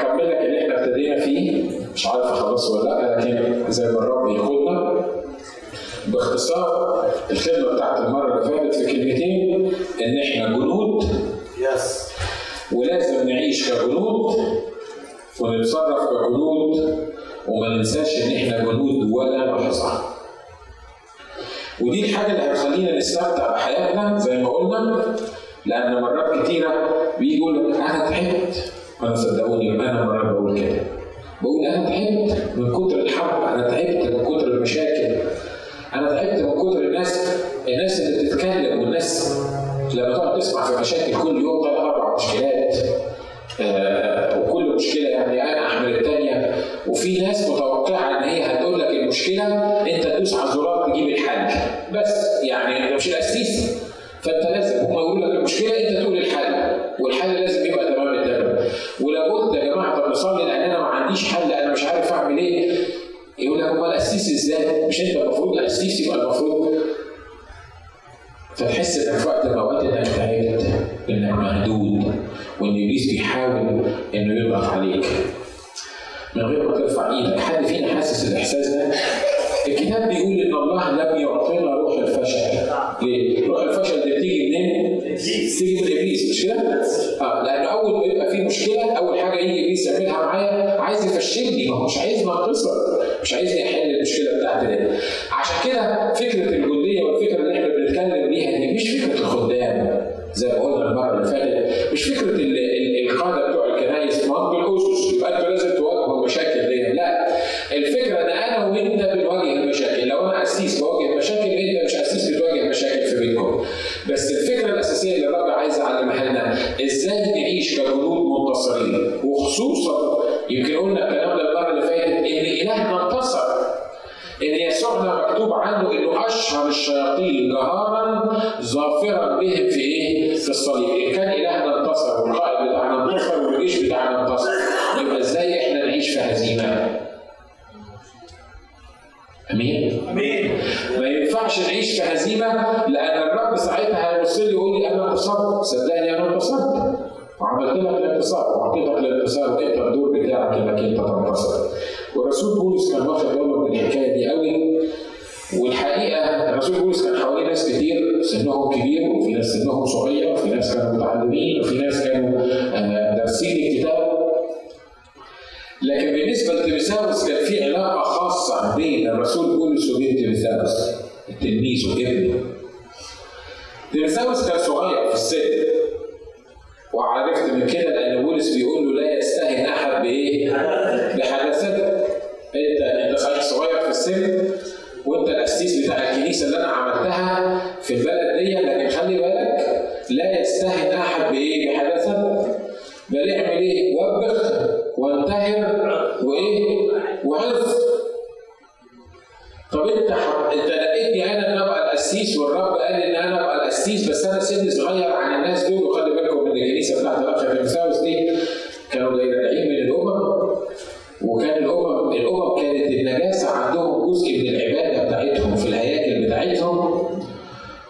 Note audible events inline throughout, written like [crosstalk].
هكمل لك اللي إحنا ابتدينا فيه. مش عارف اخلصه ولا لأ لكن زي ما الرب يقودنا باختصار الخدمة بتاعت المرة اللي فاتت في كلمتين إن إحنا جنود. يس ولازم نعيش كجنود ونتصرف كجنود وما ننساش إن إحنا جنود ولا لحظه. ودي الحاجة اللي هتخلينا نستمتع بحياتنا زي ما قلنا لأن مرات كتيرة بيجي يقول لك أنا تعبت. وأنا صدقوني أنا مرات بقول كده. بقول أنا تعبت من كتر الحرب أنا تعبت من كتر المشاكل أنا تعبت من كتر الناس الناس اللي بتتكلم والناس لما تقعد تسمع في مشاكل كل يوم ثلاث أربع مشكلات آه، وكل مشكلة يعني أنا احمل الثانية وفي ناس متوقعة إن هي هتقول لك المشكلة أنت تدوس على الزرار تجيب الحل. بس يعني مش الأسيس. فأنت لازم هم يقولوا لك المشكلة أنت تقول الحل. والحل لازم يبقى تمام التمام ولو قلت نصلي لأن أنا ما عنديش حل أنا مش عارف أعمل إيه يقول لك أمال الاسيس إزاي؟ مش أنت المفروض الاسيس يبقى المفروض فتحس إنك في وقت من الأوقات إنك تعبت إنك مهدود وإن إبليس بيحاول إنه يضغط عليك من غير ما ترفع إيدك حد فينا حاسس الإحساس ده الكتاب بيقول إن الله لم يعطينا روح الفشل ليه؟ روح الفشل دي بتيجي منين؟ من ابليس مش كده؟ آه لأن أول ما يبقى في مشكلة أول حاجة يجي ابليس يعملها معايا عايز يفشلني. ما هو مش عايزني انتصر مش عايزني أحل المشكلة بتاعتي دي. عشان كده فكرة الجندية والفكرة ينفعش نعيش في هزيمة لأن الرب ساعتها هيبص لي يقول لي أنا انتصرت، صدقني أنا انتصرت. وعملت لك الانتصار. واعطيتك الانتصار. وانت الدور بتاعك انك انت تنتصر. والرسول بولس كان واخد باله من الحكاية دي قوي. والحقيقة الرسول بولس كان حواليه ناس كتير. سنهم كبير. وفي ناس سنهم صغير. وفي ناس كانوا متعلمين. وفي ناس كانوا آه، دارسين الكتاب. لكن بالنسبة لتيموثاوس كان في علاقة خاصة بين الرسول بولس وبين تيموثاوس. التلميذ وابنه تيموثاوس كان صغير في السن وعرفت من كده لأن بولس بيقول له لا يستهن أحد بإيه؟ بحدثتك أنت أنت صحيح صغير في السن وأنت الأسيس بتاع الكنيسة اللي أنا عملتها في البلد دي لكن خلي بالك لا يستهن أحد بإيه؟ بحدثتك بل اعمل إيه؟ وبخ وانتهر وإيه؟ وعظ طب أنت أنت القسيس والرب قال إن أنا أبقى القسيس بس أنا سني صغير عن الناس دول وخلي بالكم إن الكنيسة بتاعت الاخ تيموثاوس دي. كانوا راجعين من الأمم وكان الأمم الأمم كانت النجاسة عندهم جزء من العبادة بتاعتهم في الهياكل بتاعتهم.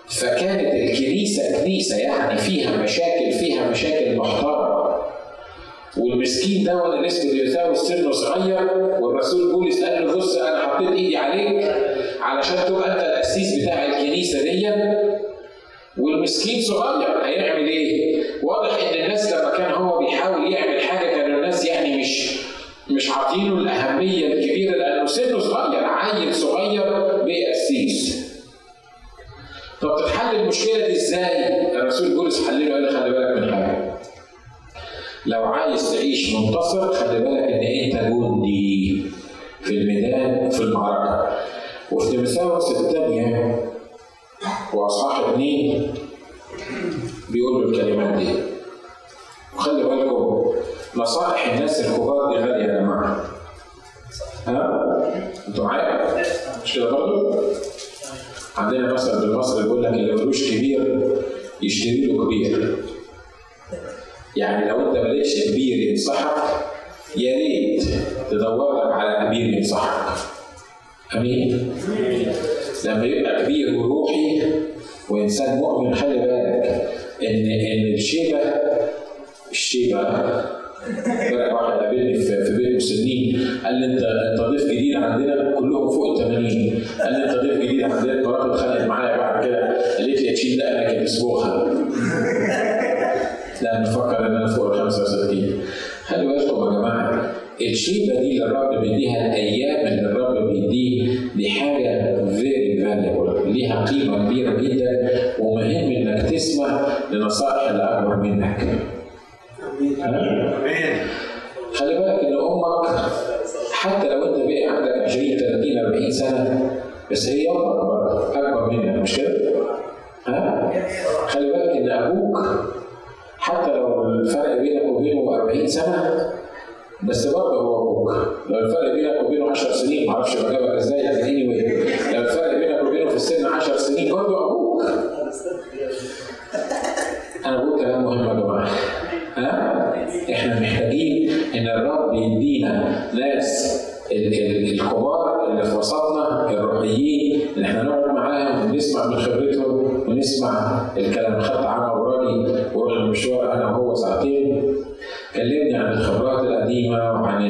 فكانت الكنيسة كنيسة يعني فيها مشاكل فيها مشاكل محترمة. والمسكين ده اللي اسمه تيموثاوس سنه صغير والرسول بولس قال له بص أنا حطيت إيدي عليك علشان تبقى والمسكين صغير هيعمل إيه؟ واضح إن الناس لما كان هو بيحاول يعمل حاجة كانوا الناس يعني مش مش عاطينه الأهمية الكبيرة لأنه سنه صغير عيل صغير بقسيس. طب تتحل المشكلة دي إزاي؟ الرسول بولس حلله قال لي خلي بالك من حاجة. لو عايز تعيش منتصر خلي بالك دي غاليه يا جماعة. ها؟ أنتوا معايا؟ مش كده برضه؟ عندنا مثل بالمصري بيقول لك اللي ملوش كبير يشتري له كبير. يعني لو انت مالكش كبير ينصحك يا ريت تدور لك على كبير ينصحك. أمين؟ لما يبقى كبير وروحي وإنسان مؤمن خلي بالك إن إن الشيبة الشيبة واحد قابلني قال لي انت انت ضيف جديد عندنا كلهم فوق ال 80 قال لي انت ضيف جديد عندنا مراتي اتخانقت معايا بعد كده قالت لي تشيل دقنك يا مسبوخه لا نفكر ان أنا فوق ال 65 خلي بالكم يا جماعة الشيبه دي اللي الرب بيديها الأيام اللي الرب بيديه دي حاجة very valuable ليها قيمه كبيره جدا ومهم انك تسمع لنصائح اللي اكبر منك. خلي بالك إن أمك حتى لو أنت بقى عندك 20 30 40 سنة بس هي أمك برضه أكبر منك مش كده؟ ها؟ خلي بالك إن أبوك حتى لو الفرق بينك وبينه 40 سنة بس برضه هو أبوك. لو الفرق بينك وبينه 10 سنين معرفش بجاوبك إزاي لكن اني لو الفرق بينك وبينه في السن 10 سنين برضه أبوك. أنا بقول كلام مهم يا جماعة. إحنا محتاجين إن الرب يدينا ناس الكبار اللي في وسطنا الروحيين اللي إحنا نقعد معاهم ونسمع من خبرتهم ونسمع الكلام خدت عم إبراهيم ورحنا مشوار أنا وهو ساعتين. كلمني عن الخبرات القديمة وعن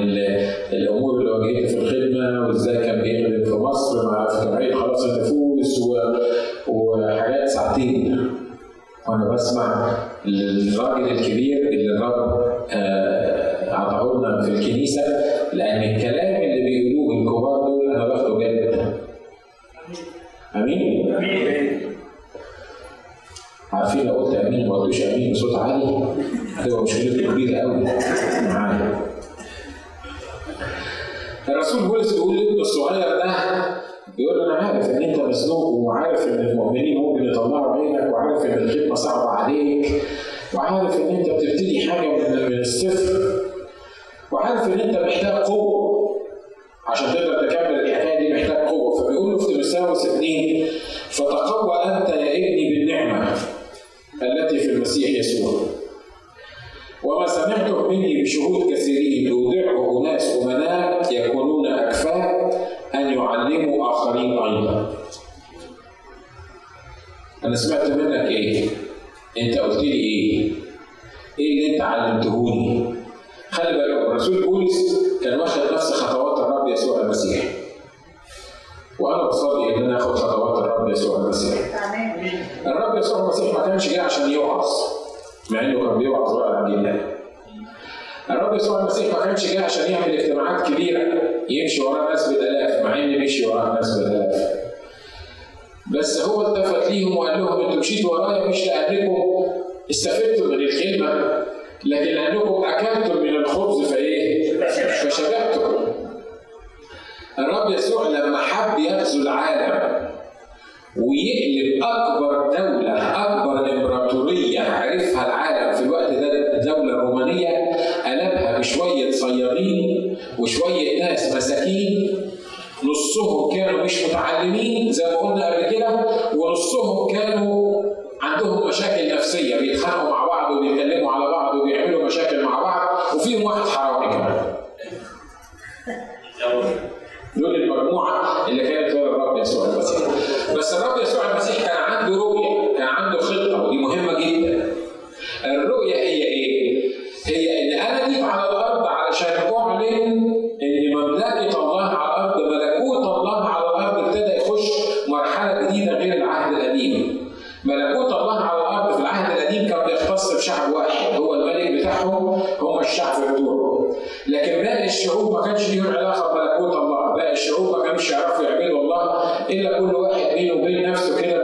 الأمور اللي واجهته في الخدمة وإزاي كان بيخدم في مصر مع في جمعيه خلاص النفوس وحاجات ساعتين. وأنا بسمع الراجل الكبير اللي الرب اعطاه لنا في الكنيسة لأن الكلام اللي بيقولوه الكبار دول أنا باخده جد. آمين؟ امين عارفين لو قلت آمين ما قلتوش آمين بصوت عالي هتبقى مشكلتي كبيرة قوي معايا. الرسول بولس بيقول الصغير ده بيقول أنا عارف إن أنت مزنوق وعارف إن المؤمنين ممكن يطلعوا عينك وعارف إن الخدمه صعبة عليك وعارف إن أنت بتبتدي حاجة من الصفر وعارف إن أنت محتاج قوة. عشان تقدر تكمل الحكاية دي محتاج قوة. فبيقول له في تيموثاوس اثنين فتقوى أنت يا ابني بالنعمة التي في المسيح يسوع. وما سمعته مني بشهود كثيرين. يعلموا اخرين أيضا. أنا سمعت منك إيه؟ أنت قلت لي إيه؟ إيه اللي أنت علمتهوني؟ خلي بالك الرسول بولس كان واخد نفس خطوات الرب يسوع المسيح. وأنا بصلي إن أنا آخد خطوات الرب يسوع المسيح. الرب يسوع المسيح ما كانش جاي عشان يوعظ مع إنه كان بيوعظ الرب يسوع المسيح ما كانش جاي عشان يعمل اجتماعات كبيرة يمشي وراه ناس بالالاف مع ان مشي وراه ناس بالالاف بس هو التفت ليهم وقال لهم أنتوا مشيتوا ورايا مش لأنكم استفدتم من الخدمة لكن لأنكم أكلتم من الخبز فإيه؟ فشبعتم. الرب يسوع لما حب يغزو العالم ويقلب أكبر دولة أكبر امبراطوريه عرفها العالم في الوقت ده الدولة الرومانيه قلبها بشويه صيادين وشوية ناس مساكين نصهم كانوا مش متعلمين زي ما قلنا قبل كده ونصهم كانوا عندهم مشاكل نفسية بيتخانقوا مع بعض وبيتكلموا على بعض وبيعملوا مشاكل مع بعض وفيهم واحد حرامي كمان. دول المجموعة اللي كانت ورا الرب يسوع المسيح. بس الرب الشعوب ما كانش ليهم علاقة بملكوت الله باقي الشعوب ما كانوش يعرفوا يعبدوا الله إلا كل واحد بينه وبين نفسه كده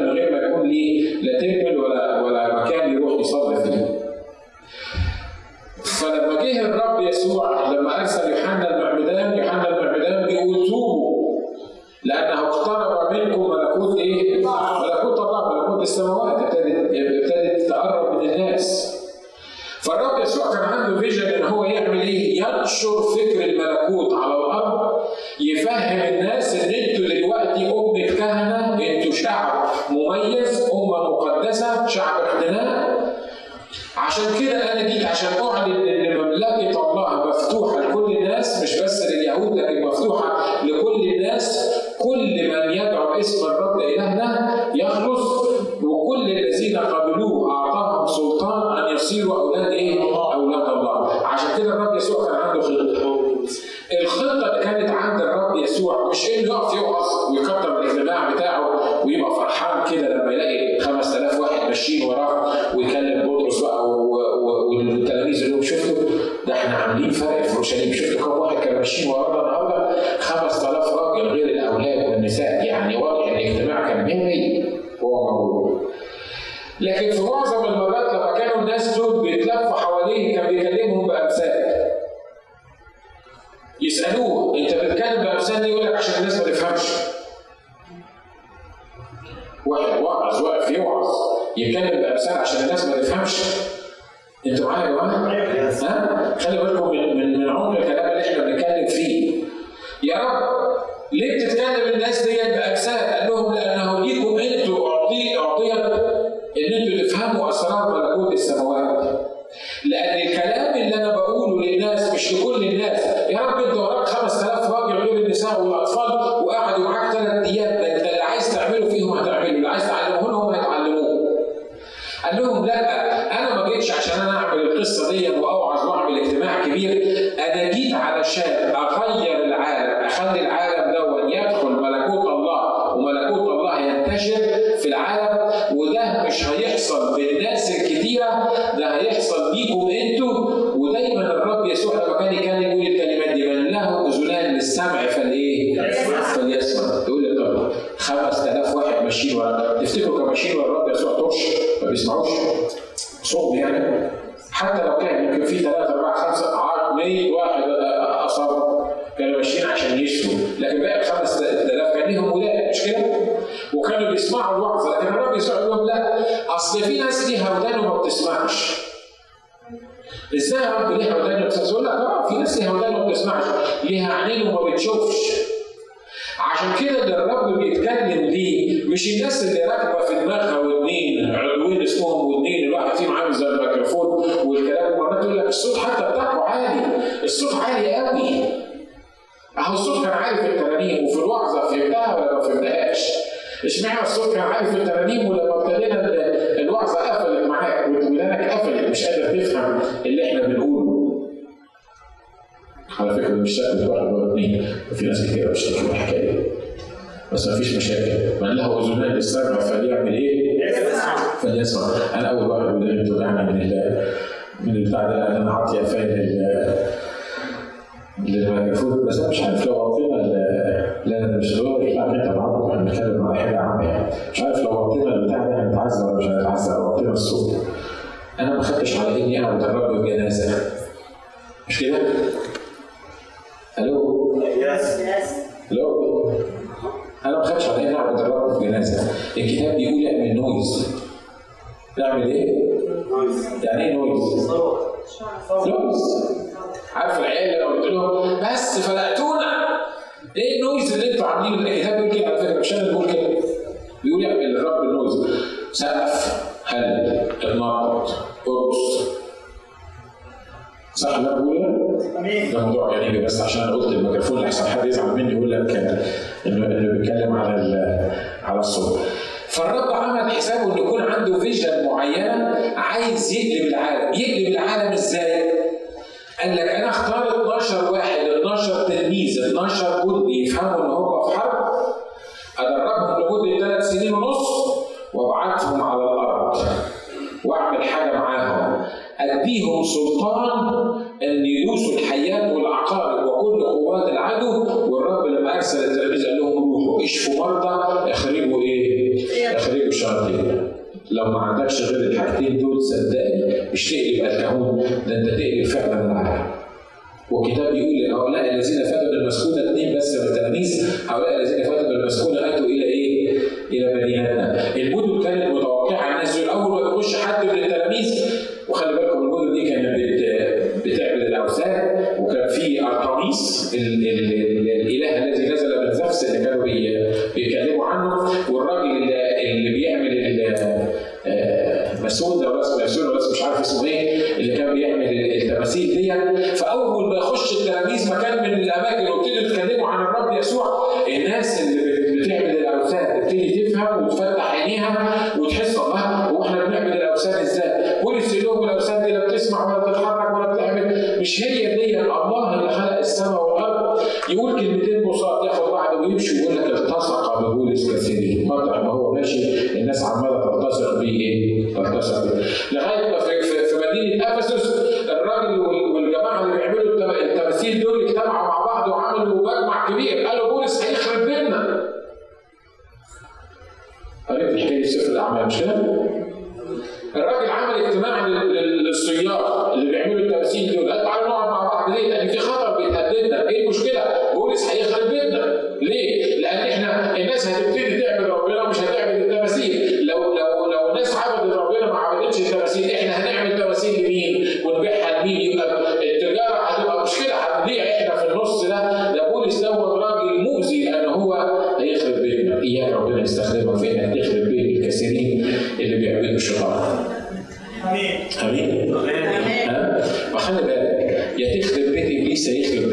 اصل حد يزعل مني يقول لك إنه إنه بيتكلم على على الصوت. فالرب عمل حسابه إنه يكون عنده فيجن معينه عايز يقلب العالم، يقلب العالم إزاي؟ قال لك أنا أختار 12 واحد 12 تلميذ 12 جندي يفهموا إن هم في حرب أدربهم لمدة ثلاث سنين ونص وأبعتهم على الأرض وأعمل حاجة أديهم سلطان أن يدوسوا الحياة والعقارب وكل قوات العدو والرب لما أرسل التلاميذ قال لهم روحوا إشفوا مرضى أخرجوا إيه؟ أخرجوا شرطين. لو ما عندكش غير الحاجتين دول صدقني مش تقلب الكهون ده أنت تقلب فعلا العالم والكتاب يقول هؤلاء الذين فاتوا بالمسكونة اثنين بس من التلاميذ هؤلاء الذين فاتوا بالمسكونة أتوا إلى إيه؟ إلى مدينتنا المدن كانت in, in, segno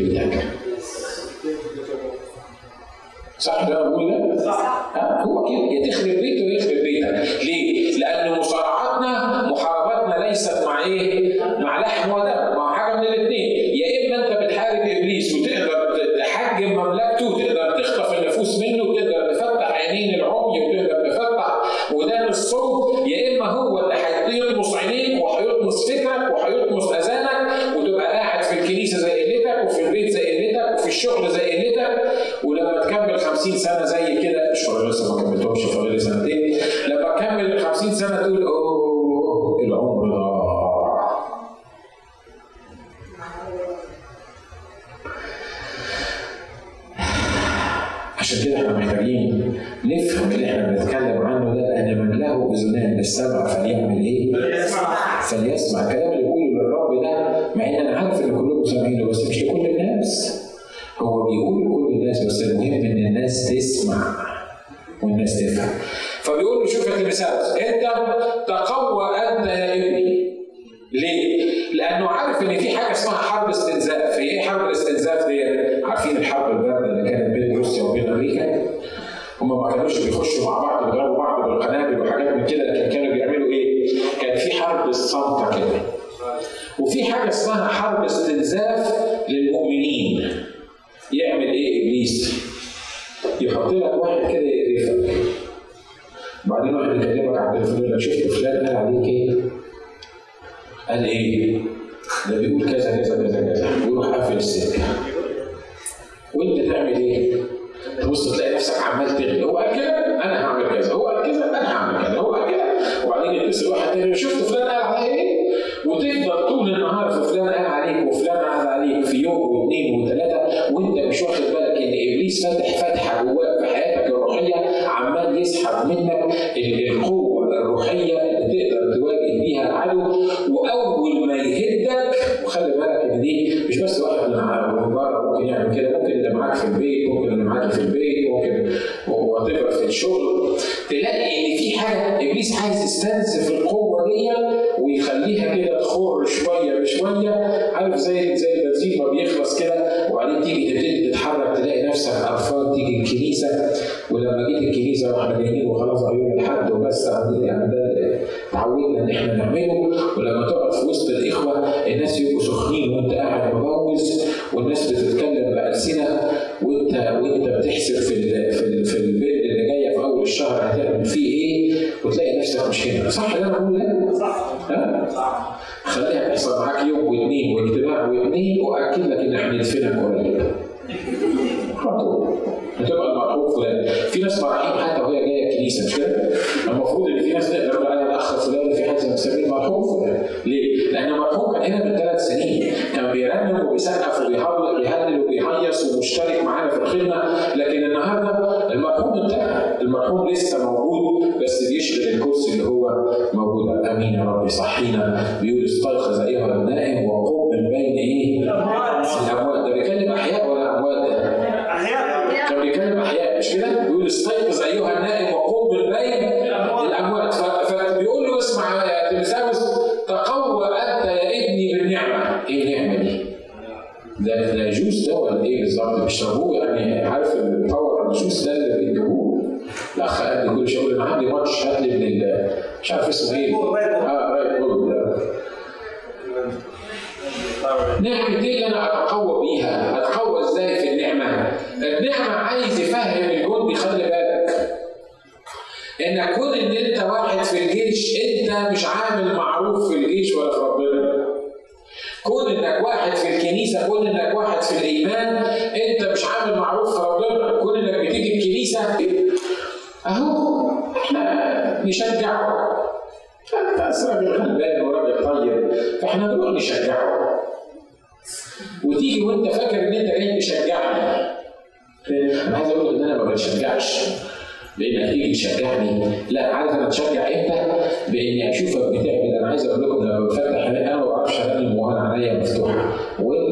فاتح فتحة جواك في حياتك الروحية عمال يسحب منك القوة الروحية اللي تقدر تواجه بيها العدو. وأول ما يهدك وخلي بالك إن دي مش بس واحد من بره ممكن يعمل كده ممكن اللي معاك في البيت ممكن اللي معاك في البيت ممكن وات في الشغل. تلاقي إن في حاجة إبليس عايز يستنزف انك بتيجي الكنيسه أهو إحنا نشجعه انت راجل غلبان وراجل طيب فإحنا نروح نشجعه وتيجي وأنت فاكر إن أنت جاي تشجعني. أنا عايز أقول إن أنا ما بتشجعش. بانك تيجي تشجعني. لا عارف أنا اتشجع إمتى؟ بإني أشوفك بتعمل. أنا عايز أقول لكم لما بفتح أنا ما بعرفش ارنم وأنا عينيا مفتوحة. ويمكن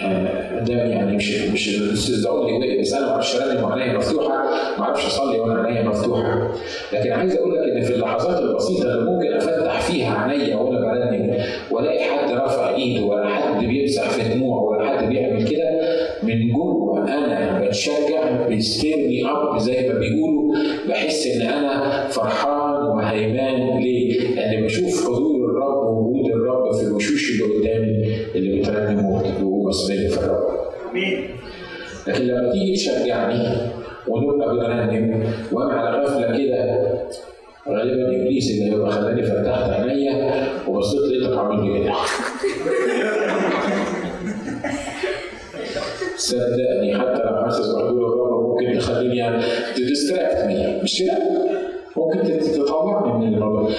آه، ده يعني مش مش استهزاء لي بس أنا ما بعرفش ارنم وعينيا مفتوحة ما أعرفش اصلي وأنا عينيا مفتوحة لكن عايز أقول لك إن في اللحظات البسيطة اللي ممكن أفتح فيها عينيا وأنا برنم وألاقي حد رافع ايده ولا حد بيمسح في دموعه ولا حد بيعمل كده من جوه أنا بتشجع بي stir ني up زي ما بيقولوا بحس إن أنا فرحان وهيمان ليه؟ لأن بشوف حضور ومصرية في الرب. لكن لما تيجي تشجعني ونبقى بنرنم وأنا على غفلة كده غالبا إبليس اللي هيبقى خلاني فتحت عينيا وبصيت لقيتك عامل لي كده صدقني حتى لو حاسس بحضور الرب ممكن تخليني يعني تديستراكت مي مش كده؟ ممكن تطلعني من الموضوع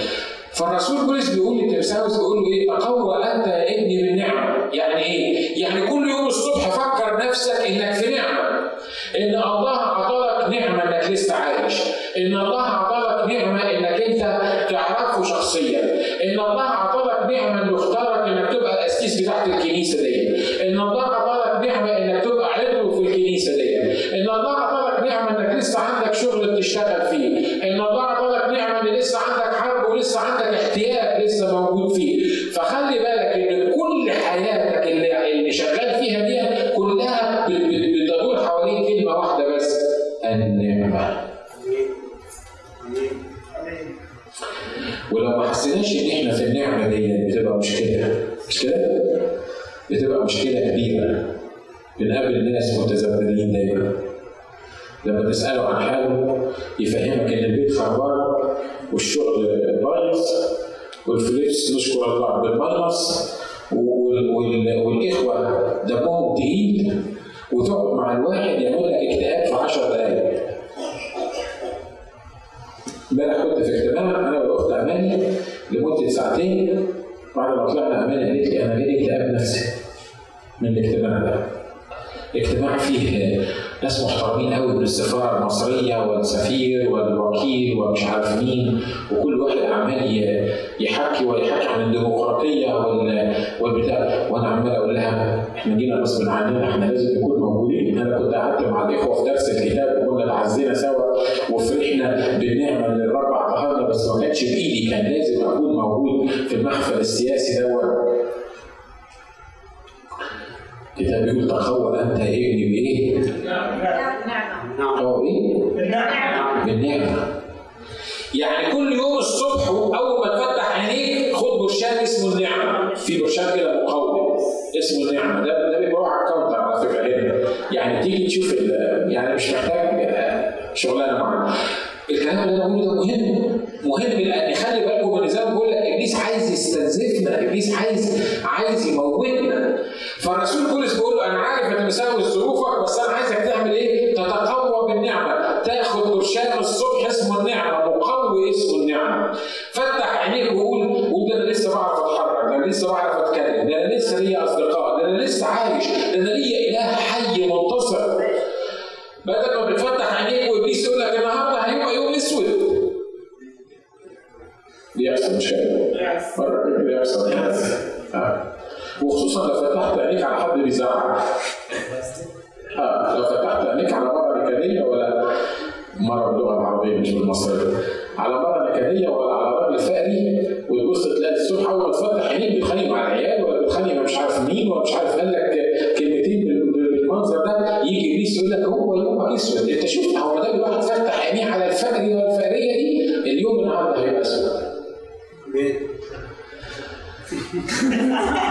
فالرسول بولس بيقول لتيمساوس بيقول له إيه؟ تقوى أنت يا ابني بالنعمة، يعني إيه؟ يعني كل يوم الصبح فكر نفسك إنك في نعمة. إن الله أعطاك نعمة إنك لسه عايش، إن الله أعطاك نعمة إنك أنت تعرفه شخصيا، إن الله أعطاك نعمة انه اختارك إنك تبقى الأسيس بتاعت الكنيسة دي، إن الله تساله عن حاله يفهمك إن البيت خربان والشغل بايظ والفلوس نشكر الله وال- والإخوة دمهم تقيل وتقعد مع الواحد يعمل لك اكتئاب في 10 دقائق امبارح كنت في اجتماع أنا والأخت أماني لمدة ساعتين بعد ما طلعنا أماني قالت لي أنا جالي اكتئاب نفسي من الاجتماع ده. اجتماع فيه ناس محترمين قوي من السفارة المصرية والسفير والوكيل ومش عارف مين وكل واحد عمال يحكي ويحكي عن الديمقراطية وال- والبتاع. وأنا عمال أقول لها إحنا جينا غصب عننا إحنا لازم نكون موجودين. أنا كنت قعدت مع الإخوة في درس الكتاب وكنا اتعزينا سوا. وفرحنا بالنعمه اللي الرب اعطاها لنا بس ما كانش بايدي كان لازم أكون موجود في المحفل السياسي دوت. الكتاب بيقول تخوى أنت ابني بايه؟ هو إيه؟ بالنعمة بالنعمه يعني كل يوم الصبح أول ما تفتح عينيك خد برشام اسمه النعمة. في برشام كده مقوم اسمه النعمة. ده ده بيبقى على الكاونتر على فكرة هنا. يعني تيجي تشوف يعني مش محتاج آه، شغلانة معانا الكلام اللي أنا بقوله ده مهم. مهم لأن خلي بالكم من زي بقول لك إبليس عايز يستنزفنا إبليس عايز عايز يموتنا فالرسول بولس بيقول له أنا عارف انت مساوي ظروفك بس أنا عايزك تعمل إيه؟ وخصوصا لو فتحت عينيك على حد بيزعق. آه لو فتحت عينيك على مرة نكدية ولا مرة باللغة العربية مش بالمصرية على مرة نكدية ولا على راجل فقري وتبص تلاقي الصبح أول ما تفتح عينيك بتخانق مع العيال ولا بتخانق مع مش عارف مين ولا مش عارف قال لك كلمتين بال- بالمنظر ده يجي ابليس يقول لك هو يومك أسود أنت شفت هو دام الواحد فتح عينيه على الفقري والفقريه دي؟ اليوم النهارده هيبقى أسود. [laughs]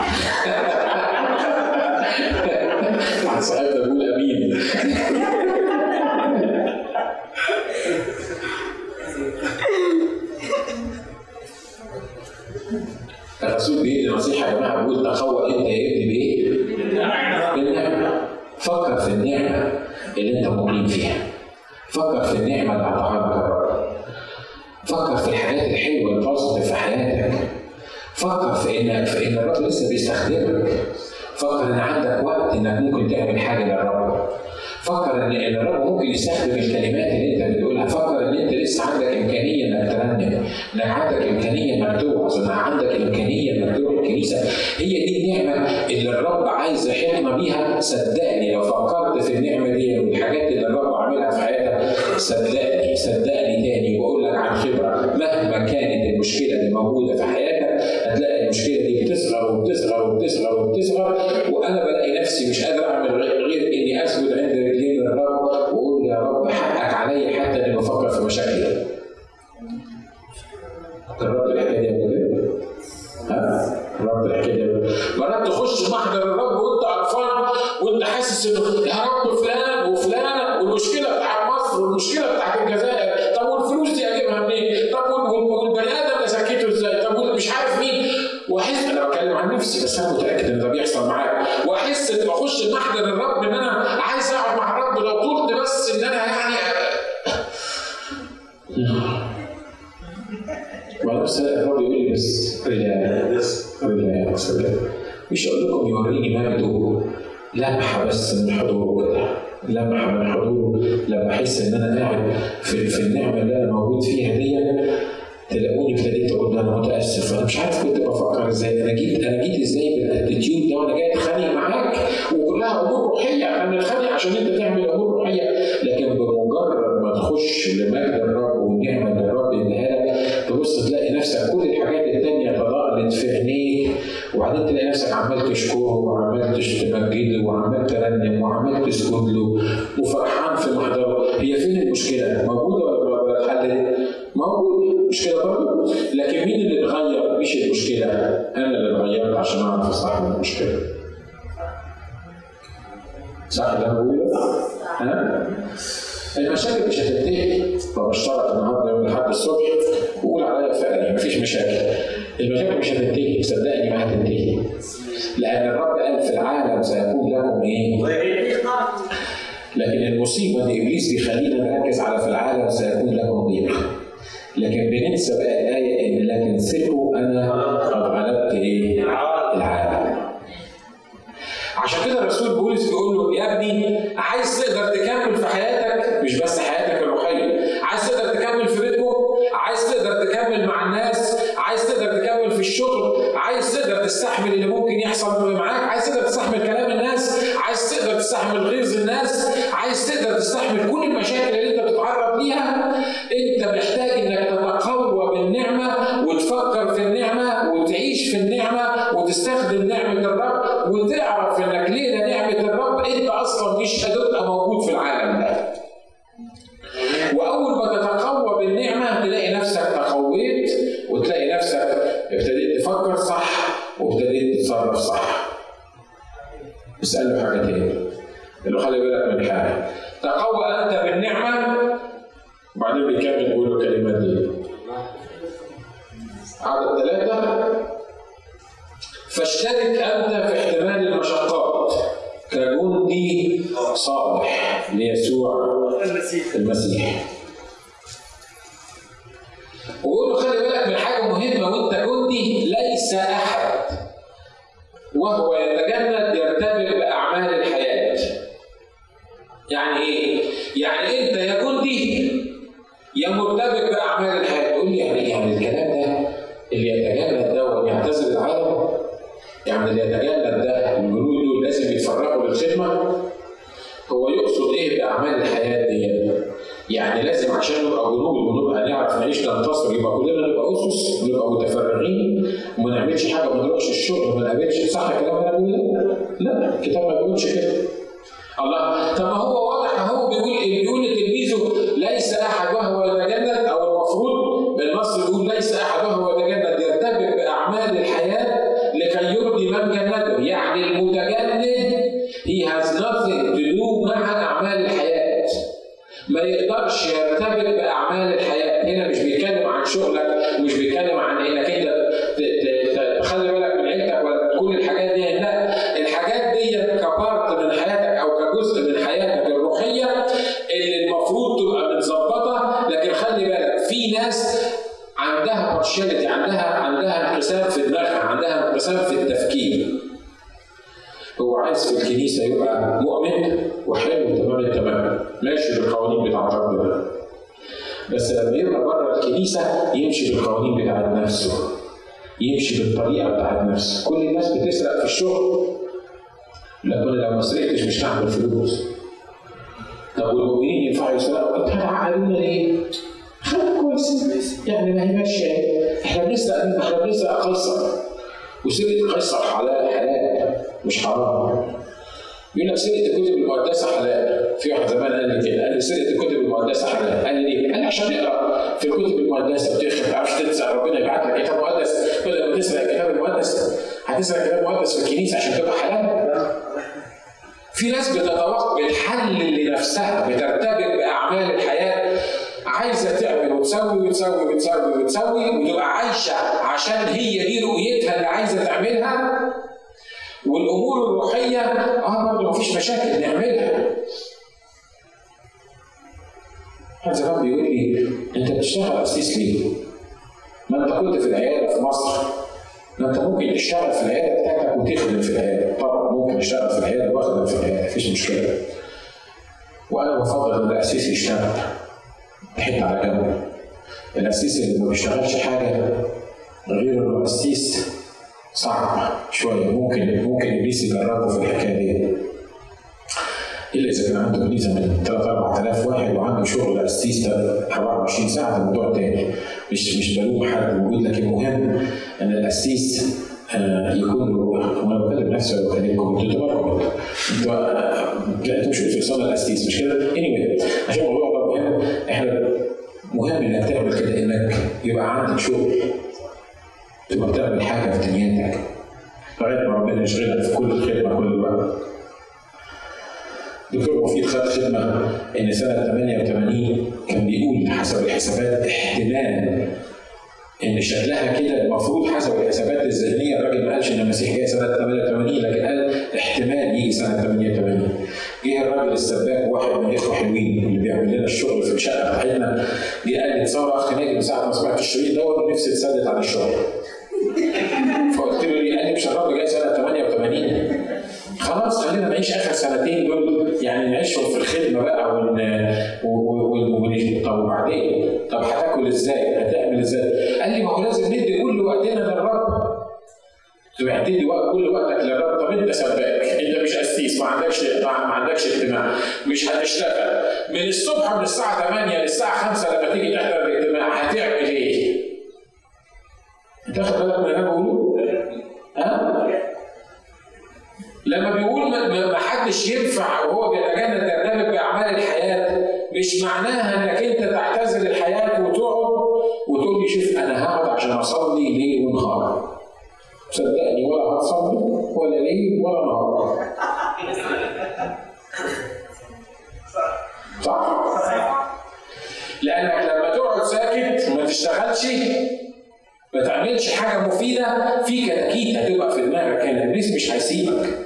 لمجد الرب والنعمة الرب انها تبص تلاقي نفسك كل الحاجات التانية تضاءلت في عينيه وبعدين تلاقي نفسك عمال تشكره وعمال تمجده وعمال ترنم وعمال تسجد له وفرحان في محضره هي فين المشكلة؟ موجودة ولا لحد موجود مشكلة برضه لكن مين اللي اتغير؟ مش المشكلة أنا اللي اتغيرت عشان أعرف أصلح المشكلة. صح ده بقوله؟ ها؟ المشاكل مش هتنتهي. فبشترط النهارده يوم الأحد الصبح وقول عليا فعلا مفيش مشاكل. المشاكل مش هتنتهي صدقني ما هتنتهي. لأن الرب قال في العالم سيكون لكم إيه؟ لكن المصيبة ان إبليس بيخلينا نركز على في العالم سيكون لكم ضيق إيه؟ لكن بننسى بقى الآية إن لكن ثقوا أنا قد غلبت إيه؟ العالم. عشان كده الرسول بولس بيقول له يا ابني عايز تقدر تكمل في حياتك مش بس حياتك الروحية. عايز تقدر تكمل في بيتكم؟ عايز تقدر تكمل مع الناس؟ عايز تقدر تكمل في الشغل؟ عايز تقدر تستحمل اللي يا مرتبك باعمال الحياة. تقول لي يعني يعني الكلام ده اللي يتجلد ده ويعتزل العالم يعني اللي يتجلد ده الجنود دول لازم يتفرغوا للخدمة هو يقصد إيه بأعمال الحياة دي؟ يعني لازم عشان نبقى جنود ونبقى نعرف نعيش ننتصر يبقى كلنا نبقى أسس ونبقى متفرغين وما نعملش حاجة وما نروحش الشغل وما نقابلش. صح الكلام ده لا الكتاب ما بيقولش كده. الله طب هو يقول لك سرقه الكتب المقدسة حلال. في واحد زمان قال لي كده قال لي سرقه الكتب المقدسة حلال. قال لي ليه؟ قال لي عشان نقرا في الكتب المقدسة بتخرج ما تعرفش تنسى ربنا يبعت لك كتاب مقدس. بدل ما تسرق الكتاب المقدس هتسرق كتاب مقدس في الكنيسة عشان تبقى حلال؟ في ناس بتتوقع بتحلل لنفسها بترتبط بأعمال الحياة. عايزة تعمل وتسوي وتسوي وتسوي وتسوي وتبقى عايشة عشان هي دي رؤيتها اللي عايزة تعملها. والأمور الروحية آه برضه مفيش مشاكل نعملها. حد زمان بيقول لي أنت بتشتغل اسيس ليه؟ ما أنت كنت في العيادة في مصر ما أنت ممكن تشتغل في العيادة بتاعتك وتخدم في العيادة طبعا ممكن أشتغل في العيادة وأخدم في العيادة مفيش مشكلة. وأنا بفضل إن الاسيس يشتغل حتة على جنب. الاسيس اللي ما بيشتغلش حاجة غير إنه أسيس صعب شوية. ممكن ممكن إبليس يجربه في الحكاية دي. إلا إذا كان عنده كنيسه من 3 4000 واحد وعنده شغل اسيس 24 ساعة ده موضوع تاني مش مش بلوم حد موجود لكن المهم إن الاسيس آه يكون وأنا بكلم نفسي ولا بكلمكم أنتوا تبركوا أنتوا أنتوا مش في صالة الاسيس مش كده؟ anyway عشان الموضوع ده مهم إحنا مهم إنك تعمل كده إنك يبقى عندك شغل. تبقى بتعمل حاجة في دنيتك. لغاية ما ربنا يشغلك في كل الخدمه كل الوقت. دكتور مفيد خد خدمة إن سنة 88 كان بيقول حسب الحسابات احتمال إن شكلها كده المفروض حسب الحسابات الذهنية الراجل ما قالش إن المسيح جاي سنة 88 لكن قال احتمال يجي سنة 88 جه الراجل السباك واحد من الإخوة حلوين اللي بيعمل لنا الشغل في الشقة بتاعتنا جه قال لي تصور اخ ناجي من ساعة ما سمعت الشريط دوت نفسي اتسدد عن الشغل فقلت له ليه؟ قال لي مش الراجل جاي سنه 88 نعيش آخر سنتين دول يعني نعيشهم في الخدمه بقى ون طب وبعدين؟ طب هتاكل إزاي؟ هتعمل إزاي؟ قال لي ما هو لازم ندي كل وقتنا للرب. تبقى تدي وقت كل وقتك للرب طب أنت سباك أنت مش قسيس ما عندكش ما عندكش اجتماع مش هتشتغل من الصبح من الساعة 8 للساعة 5 لما تيجي تحضر الاجتماع هتعمل إيه؟ أنت واخد بالك من اللي أنا بقوله؟ ها؟ لما بيقول حدش ينفع وهو بيتجنب ترتبط بأعمال الحياة مش معناها إنك أنت تعتزل الحياة وتقعد وتقول لي شوف أنا هقعد عشان أصلي ليل ونهار. صدقني ولا هتصلي ولا ليل ولا نهار. صح؟ لأنك لما تقعد ساكت وما تشتغلش ما تعملش حاجة مفيدة في كتاكيت هتبقى في دماغك كان ابليس مش هيسيبك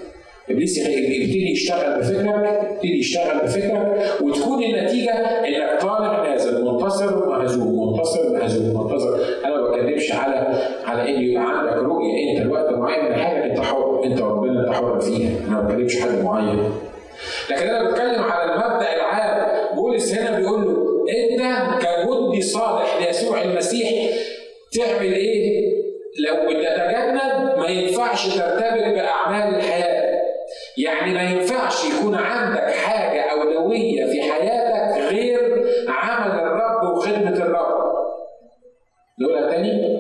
ابليس يبتدي يشتغل بفكرك يبتدي يشتغل بفكرك وتكون النتيجه انك طالع نازل منتصر مهزوم منتصر مهزوم منتصر أنا ما بتكلمش على على ان يبقى عندك رؤيه انت الوقت معين من حاجة انت حر انت وربنا انت حر فيها أنا ما بتكلمش حد معين لكن أنا بتكلم على المبدا العام بولس هنا بيقول له انت كجندي صالح ليسوع المسيح تعمل إيه؟ لو بتتجنب ما ينفعش ترتبط باعمال الحياة. يعني ما ينفعش يكون عندك حاجة أولوية في حياتك غير عمل الرب وخدمة الرب. نقولها تاني؟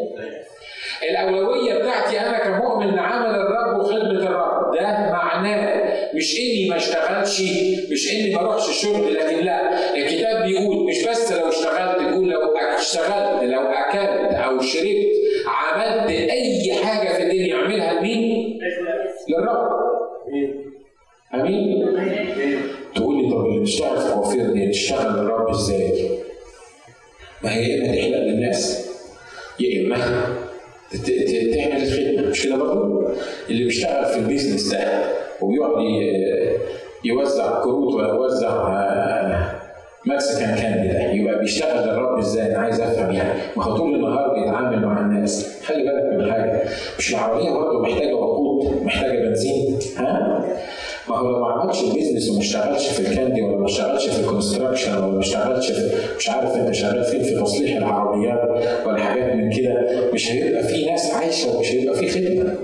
الأولوية بتاعتي أنا كمؤمن عمل الرب وخدمة الرب ده معناه مش إني ما اشتغلش مش إني ما أروحش الشغل لكن لا الكتاب بيقول مش بس لو اشتغلت بيقول لو اشتغلت لو أكلت أو شربت عملت أي حاجة في الدنيا أعملها لمين؟ للرب امين؟ تقول لي طب اللي بيشتغل في الوفير دي تشتغل للرب إزاي؟ ما هي يا إما تحلق للناس يا إما تعمل الخدمة مش كده برضه؟ اللي بيشتغل في ال business ده وبيقعد يوزع كروت ولا يوزع Mexican candy ده يبقى بيشتغل للرب إزاي؟ أنا عايز أفهم يعني ما هو طول النهار بيتعامل مع الناس خلي بالك من حاجة مش العربية برضه محتاجة وقود محتاجة بنزين ها؟ ما هو لو ما عملش business وما اشتغلش في ال candy ولا ما اشتغلش في ال construction ولا ما اشتغلش في مش عارف انت شغال فين في تصليح العربيات ولا حاجات من كده. مش هيبقى في ناس عايشة ومش هيبقى في خدمة.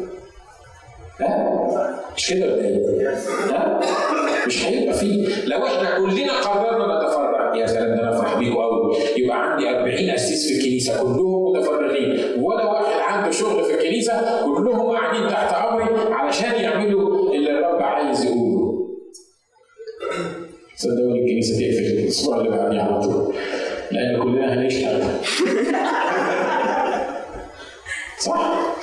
ها؟ مش كده ولا إيه؟ ها؟ مش هيبقى في. لو إحنا كلنا قررنا نتفرع يا سلام ده أنا افرح بيكوا قوي. يبقى عندي 40 أسيس في الكنيسة كلهم متفرغين. ولا واحد عنده شغل في الكنيسة كلهم قاعدين تحت أمري علشان يعملوا صدقوني الكنيسة تقفل الأسبوع اللي بعديه على طول. لأن كلنا هنشتغل [laughs] صح؟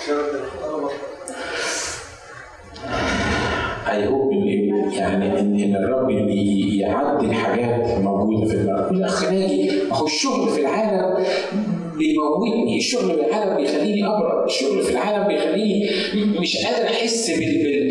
اي هوب ان يعني ان الرب يعدي حاجات موجودة في الأرض. كل اخراجي ما هو الشغل في العالم بيموتني الشغل في العالم بيخليني أبرد الشغل في العالم بيخليني مش قادر أحس بال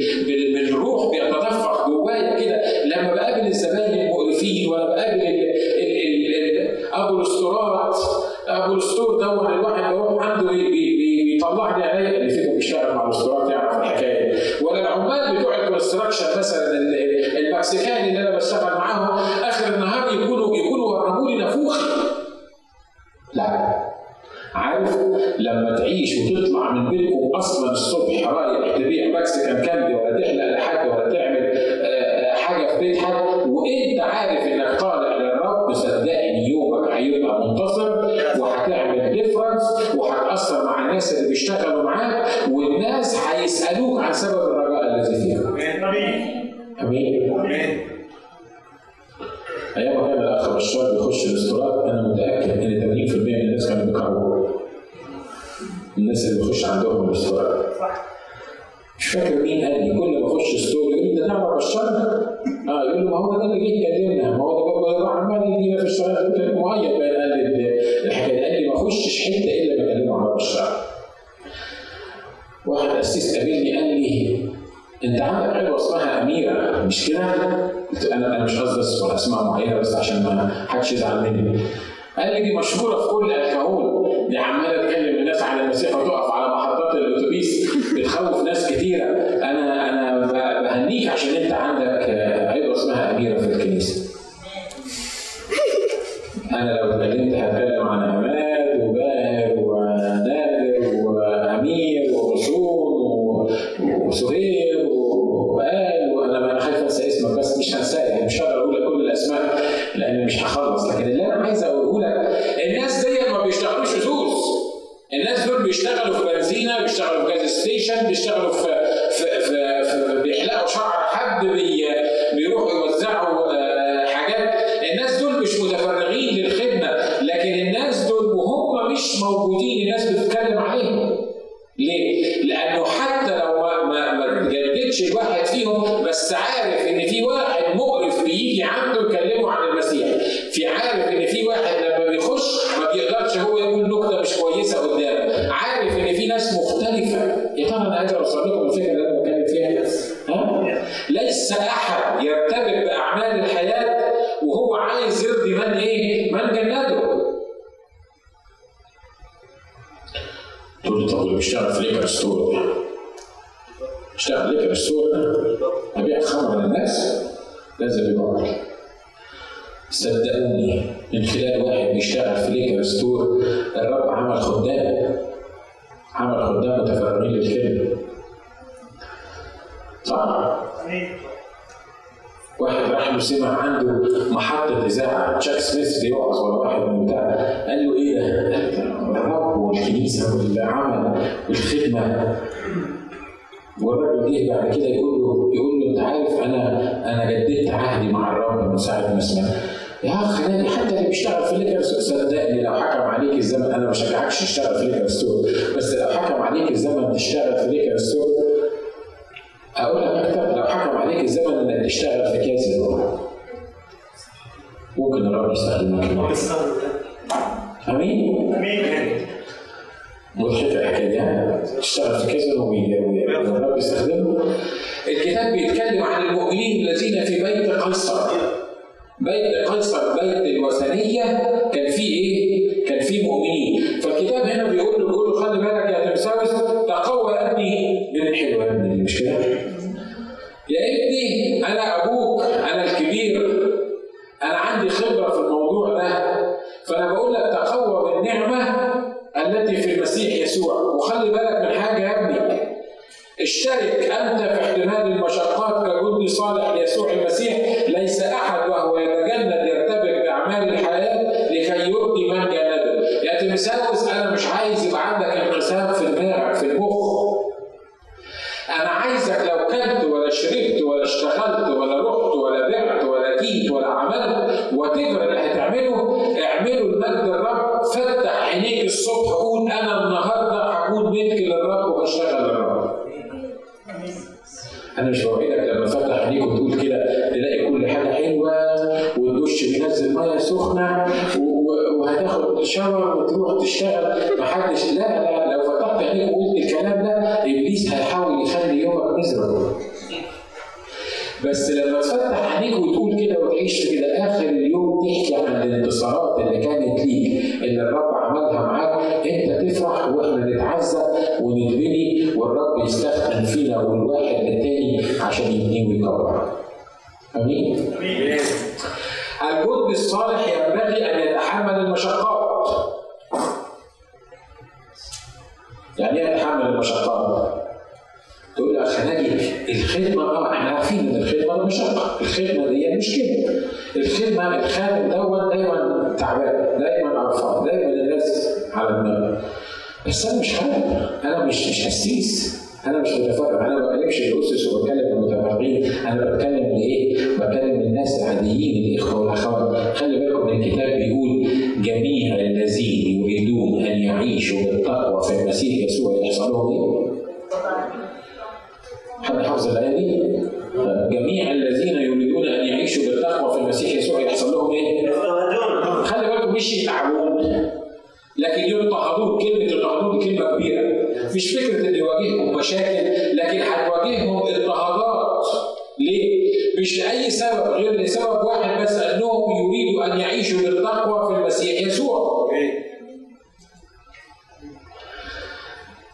الناس دول بيشتغلوا في بنزينه بيشتغلوا في gas station بيشتغلوا في في في, في بيحلقوا شعر حد بي المسيح يسوع. وخلي بالك من حاجة يا ابني. اشترك أنت في احتمال المشقات كجندي صالح ليسوع المسيح.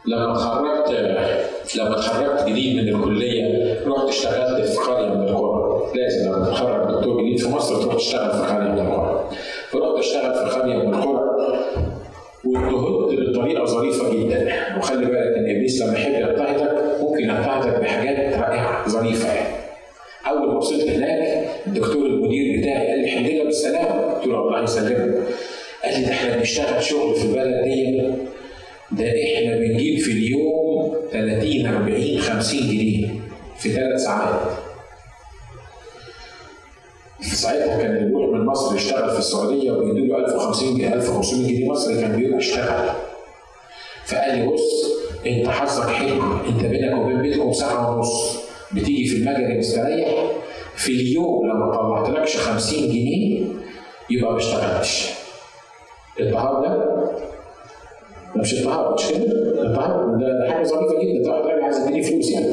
لما اتخرجت لما اتخرجت جديد من الكلية رحت اشتغلت في قرية من القرى. لازم لما تتخرج دكتور جديد في مصر تروح تشتغل في قرية من القرى. فرحت اشتغل في قرية من القرى واضطهدت بطريقة ظريفة جدا. وخلي بالك إن إبليس لما يحب يضطهدك ممكن يضطهدك بحاجات رائعة ظريفة يعني. أول ما وصلت هناك الدكتور المدير بتاعي قال لي الحمد لله بالسلامة. قلت له الله يسلمك. قال لي ده إحنا بنشتغل شغل في البلد دي ده إحنا بنجيب في اليوم 30 40 50 جنيه في ثلاث ساعات. في ساعتها كان اللي بيروح من مصر يشتغل في السعودية وبيدوا له 1050 جنيه 1500 جنيه. مصري كان بيروح يشتغل فقال لي بص أنت حظك حلو. أنت بينك وبين بيتكم ساعة ونص. بتيجي في المجري مستريح. في اليوم لما طلعتلكش 50 جنيه يبقى ما اشتغلتش. الطهار مش اضطهاد مش كده؟ اضطهاد ده حاجة ظريفة جدا ده واحد راجل عايز يديني فلوس يعني.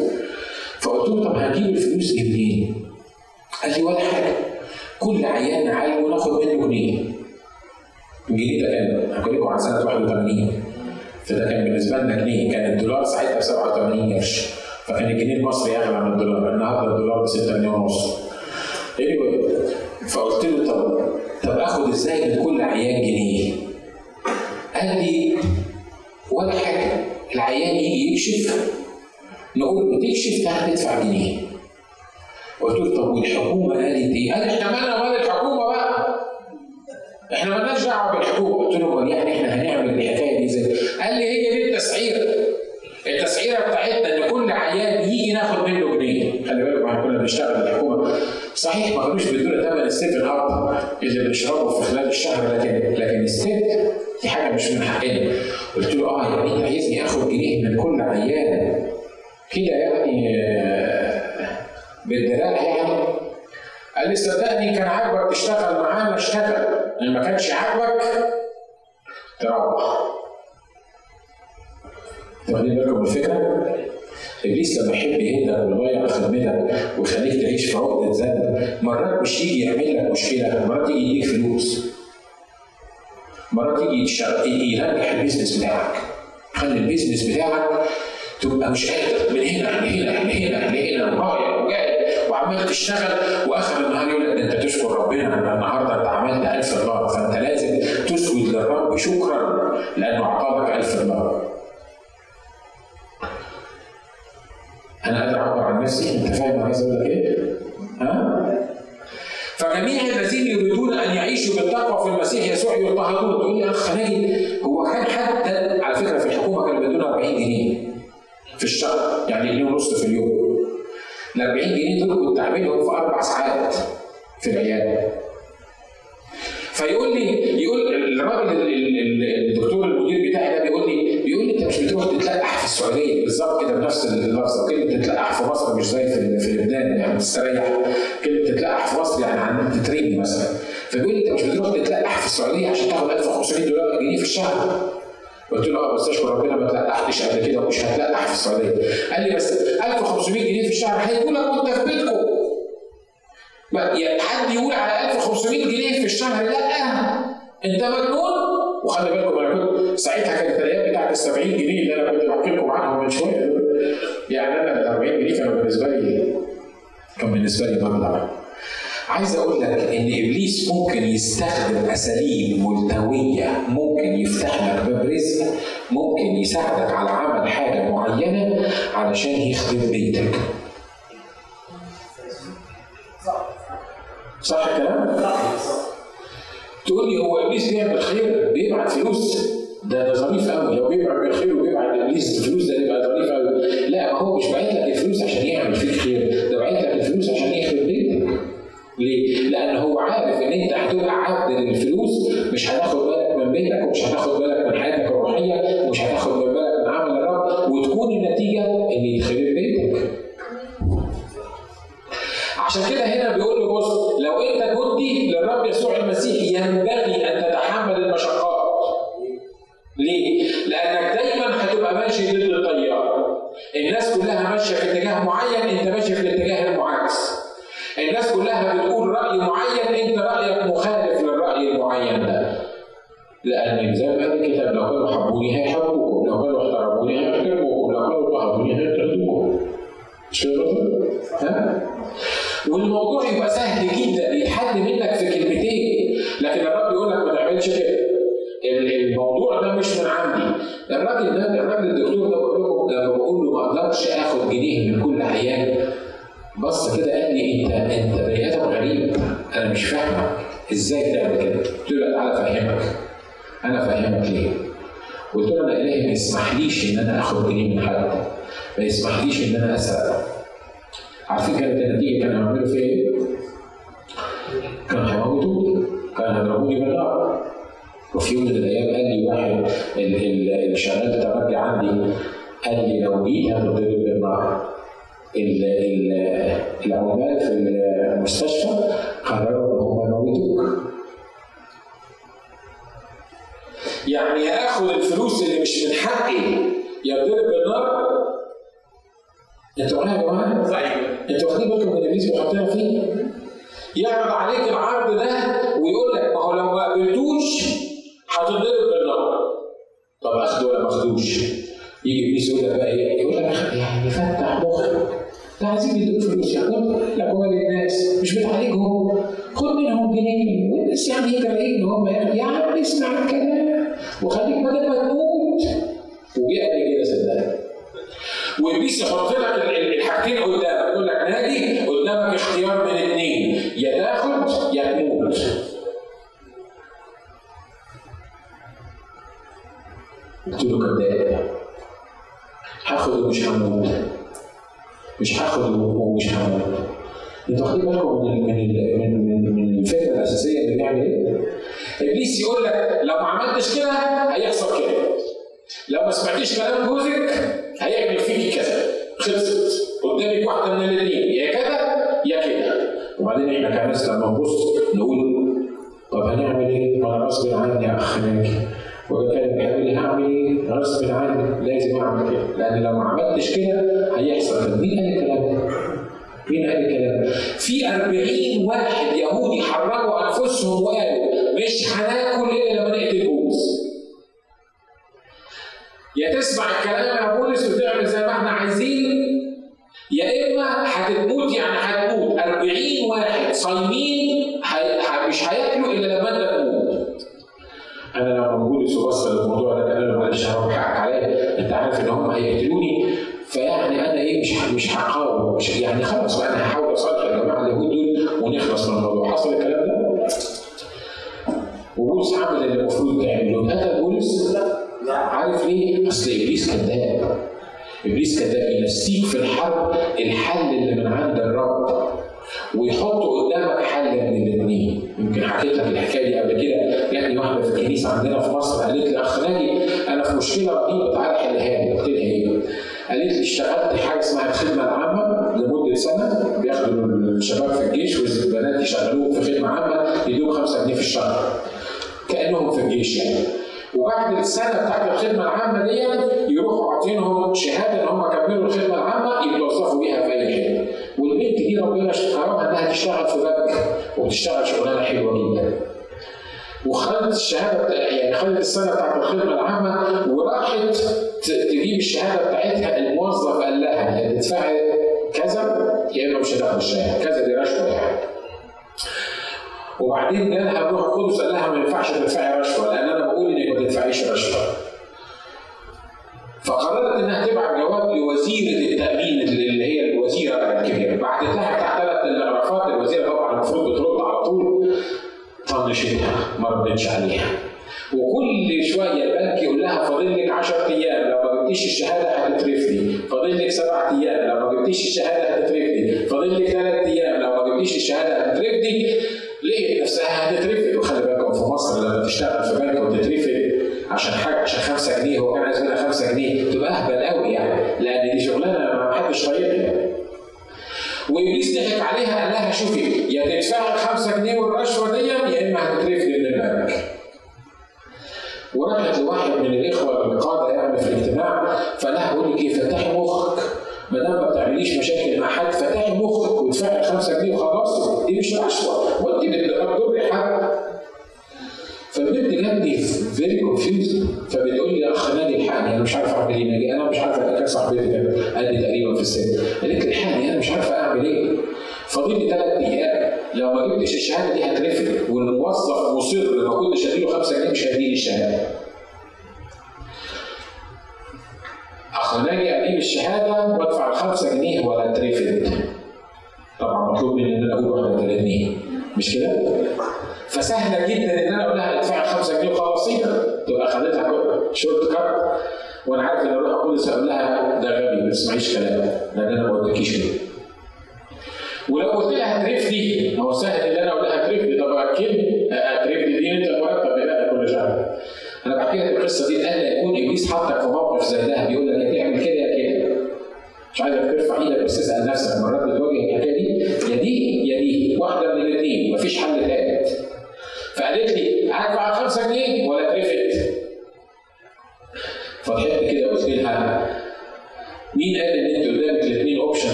فقلت له طب هجيب الفلوس دي منين؟ قال لي ولا حاجة. كل عيان نعالجه ناخد منه جنيه الجنيه ده كان هحكي لكم عن سنه 81 فده كان بالنسبة لنا جنيه. كان الدولار ساعتها ب 87 قرش. فكان الجنيه المصري أغلى من الدولار. النهارده الدولار ب 6 جنيه ونص. Anyway فقلت له طب طب آخد إزاي من كل عيان جنيه؟ قال لي ولا حاجة. العيان يجي يكشف نقول له تكشف هتدفع جنيه. قلت له طب والحكومة قالت إيه؟ قال إحنا مالنا مال الحكومة بقى. إحنا مالناش دعوة بالحكومة. قلت له يعني إحنا هنعمل الحكاية دي إزاي؟ قال لي هي دي التسعيرة. التسعيرة بتاعتنا إن كل عيان يجي ناخد منه جنيه. خلي بالكم إحنا كنا بنشتغل الحكومة. صحيح ما كانوش بيدونا ثمن السيف اب اللي بنشربه في خلال الشهر لكن لكن السيف دي حاجة مش من حقنا. قلت له آه يعني عايزني آخد جنيه من كل عيان. كده يعني آه، بالدراع يعني. قال لي صدقني كان عاجبك تشتغل معانا اشتغل. ان ما كانش عاجبك. تروح. واخدين بالكم الفكرة؟ إبليس لما يحب يهدك ويضيع خدمتك ويخليك تعيش في عقدة ذنب مرات مش يجي يعمل لك مشكلة مرات يجي يديك فلوس. مرات يجي يشتغل ينجح ال business بتاعك. خلي ال business بتاعك تبقى مش قادر. من هنا لهنا لهنا لهنا ورايح وجاي وعمال تشتغل. وآخر النهار يقول لك أنت تشكر ربنا إن النهارده أنت عملت 1000 دولار. فأنت لازم تسجد للرب شكرا لأنه أعطاك 1000 دولار. أنا قادر أعبر عن نفسي؟ أنت فاهم أنا عايز أقول لك إيه؟ ها؟ الذين يريدون أن يعيشوا بالتقوى في المسيح يسوع يضطهدون تقول لي اخ ناجي هو كان حد على فكرة في الحكومة كانوا بيدونا 40 جنيه في الشهر يعني جنيه ونص في اليوم. ال 40 جنيه دول كنت اعملهم في أربع ساعات في العيادة. فيقول لي يقول الراجل ال- ال- ال- الدكتور المدير بتاعي ده بيقول لي بيقول بتروح تتلقح في السعودية. بالظبط كده بنفس اللفظ كلمة تتلقح في مصر مش زي في في لبنان يعني تستريح كلمة تتلقح في مصر يعني عن تترمي مثلا. فبيقول لي أنت مش بتروح تتلقح في السعودية عشان تاخد 1500 دولار جنيه في الشهر. قلت له آه بس أشكر ربنا ما تلقحتش قبل كده ومش هتلقح في السعودية. قال لي بس 1500 جنيه في الشهر هيجوا لك وانت في بيتكم. يعني حد يقول على 1500 جنيه في الشهر؟ لا. أنت مجنون؟ وخلي بالكم أنا ساعتها كانت الأيام بتاعت ال 70 جنيه اللي أنا كنت بحكي لكم عنهم من شوية. يعني أنا ال 40 جنيه كانوا بالنسبة لي كان بالنسبة لي مبلغ عايز أقول لك إن إبليس ممكن يستخدم أساليب ملتوية ممكن يفتح لك باب رزق ممكن يساعدك على عمل حاجة معينة علشان يخدم بيتك صح الكلام؟ تقول لي هو ابليس بيعمل خير؟ بيبعت فلوس. ده ده ظريف قوي لو بيعمل خير وبيبعت ابليس فلوس ده يبقى ظريف قوي لا هو مش باعت لك الفلوس عشان يعمل فيك خير. ده باعت لك الفلوس عشان يخرب بيتك. ليه؟ لأن هو عارف إن أنت هتبقى عبد للفلوس مش هتاخد بالك من بيتك ومش هتاخد بالك من حياتك الروحية ومش هتاخد بالك من عمل الرب وتكون النتيجة إن يتخرب بيتك. عشان كده هنا بيقول له بص لو أنت جندي للرب يسوع المسيح. ان أنا اخد جنيه من حد ما يسمحليش ان أنا اسرق هاخد ومش هموت مش هاخد ومش هموت أنتوا واخدين بالكم من من من من- الفكرة الأساسية اللي بنعمل إيه؟ إبليس يقول لك لو ما عملتش كده هيحصل كده. لو ما سمعتيش كلام جوزك هيعمل فيكي كذا. خلصت. قدامك واحدة من الاثنين يا كده يا كده. وبعدين إحنا كناس لما نبص نقول طب هنعمل إيه؟ ما أنا غصب عني اخ ناجي وكان بيقول هعمل إيه؟ غصب عني لازم أعمل كده لأن لو ما عملتش كده هيحصل طب مين قال الكلام ده؟ مين قال الكلام ده؟ في 40 واحد يهودي حرروا أنفسهم وقالوا مش هناكل إلا لما نقتل بولس يا تسمع الكلام يا بولس وتعمل زي ما إحنا عايزين يا إما هتموت يعني هتموت 40 واحد صايمين مش هياكلوا إلا لما انت بولس وصل الموضوع ده له معلش حقك عليا. أنت عارف إن هم هيقتلوني. فيعني أنا إيه مش مش هقاوم. مش يعني خلاص بقى أنا هحاول اصالح يا جماعة اليهود ونخلص من الموضوع. حصل الكلام ده؟ وبولس عمل اللي المفروض تعمله اتقتل بولس؟ عارف ليه؟ أصل إبليس كذاب. إبليس كذاب. ينسيك في الحرب. الحل اللي من عند الرب ويحط قدامك حل من الاثنين يمكن حكيت لك الحكاية دي قبل كده. جاتني واحدة في الكنيسة عندنا في مصر قالت لي أخ ناجي أنا في مشكلة رهيبة تعالى حلها لي. قلت لها إيه؟ قالت لي اشتغلت حاجة اسمها الخدمه العامه لمدة سنة بياخدوا الشباب في الجيش والبنات يشغلوهم في خدمة عامة يدوهم 5 جنيه في الشهر. كأنهم في الجيش يعني. وبعد السنة بتاعت الخدمة العامة دي يروحوا عاطينهم شهادة إن هم كملوا الخدمة العامة يتوظفوا بيها في اي حتة والبنت دي ربنا كرمها إنها تشتغل في بنك وبتشتغل شغلانة حلوة جدا. وخدت الشهادة يعني خدت السنة بتاعت الخدمة العامة وراحت تجيب الشهادة بتاعتها الموظف قال لها يا تدفعي كذا يا إما مش هتاخد الشهادة كذا دي رشوة يعني. وبعدين جالها الروح القدس قال لها ما ينفعش تدفعي رشوة لأن أنا بقول إنك ما تدفعيش رشوة. فقررت إنها تبعت جواب لوزيرة التأمين اللي هي الوزيرة الكبيره، بعتت لها بتاع ثلاث تلغرافات الوزيرة طبعا المفروض بترد على طول طنشتها ما ردتش عليها. وكل شوية البنك يقول لها فاضل لك 10 أيام لو ما جبتيش الشهادة هتترفدي، فاضل لك سبع أيام لو ما جبتيش الشهادة هتترفدي، فاضل لك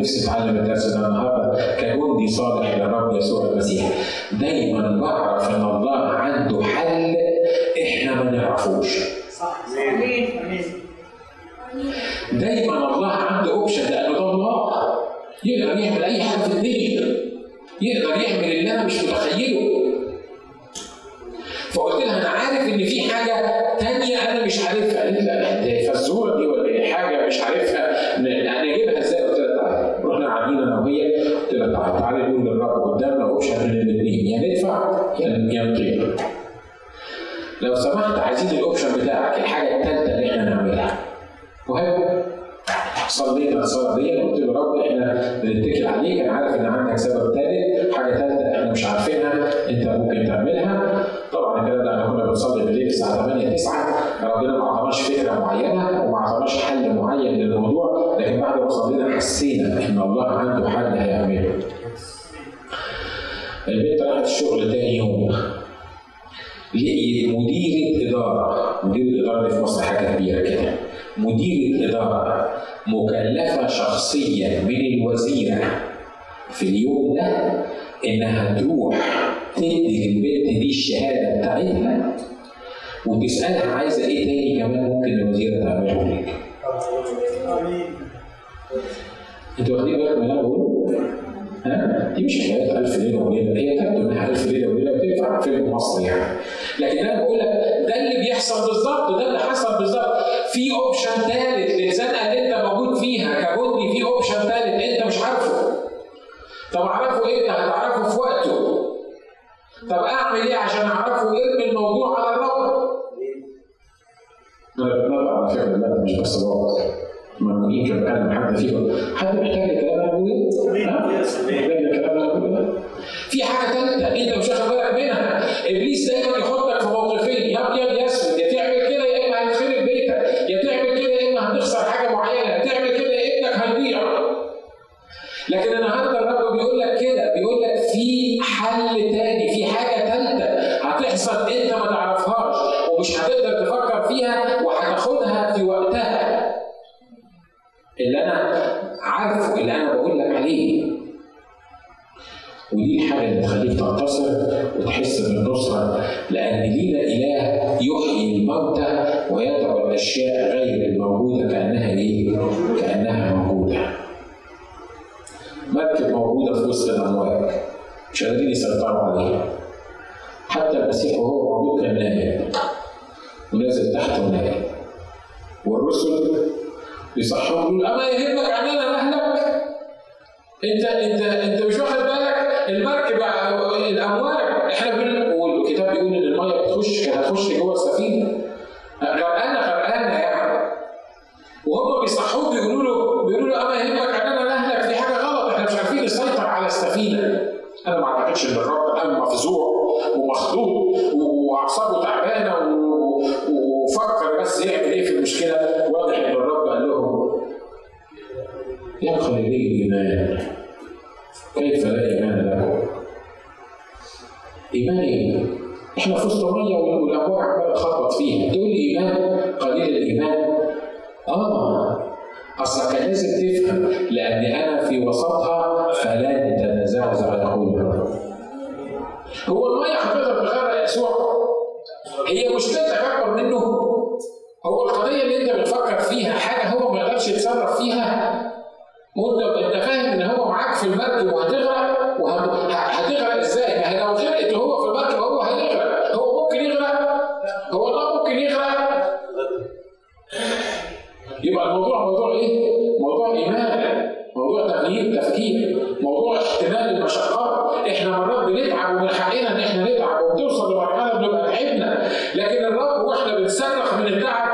ونفسي اتعلم الدرس ده النهارده كجندي صالح للرب يسوع المسيح. دايما بعرف أن الله عنده حل إحنا ما نعرفوش. صح دايما الله عنده اوبشن لأنه ده الله يقدر يعمل أي حاجة في الدنيا. يقدر يعمل اللي أنا مش متخيله. الصلاه دي قلت له رب إحنا بنتكل عليك أنا عارف إن عندك سبب شخصيا من الوزيرة في اليوم ده إنها تروح تدي للبنت دي الشهادة بتاعتها وتسألها عايزة إيه تاني كمان ممكن الوزيرة تعمله لك. أنتوا واخدين بالكم من اللي أنا ها؟ دي مش حكايه 1000 ليلة وليلة، هي تبدو إنها 1000 ليلة وليلة بتنفع في مصر يعني. لكن أنا بقول لك ده اللي بيحصل بالظبط، ده اللي حصل بالظبط. في أوبشن ثالث اللي أنت فيها كبني في اوبشن ثالث أنت مش عارفه. طب اعرفه إمتى؟ هتعرفه في وقته. طب أعمل إيه عشان أعرفه ارمي الموضوع على الرب لا بتنبأ على فكرة لا مش بس الوقت ممنوعين كان بتكلم حد فيهم. حد محتاج الكلام ده في حاجة ثالثه أنت مش واخد بالك منها؟ إبليس دايما يحطك في موقفين. يا أبيض يا أسود يا ولله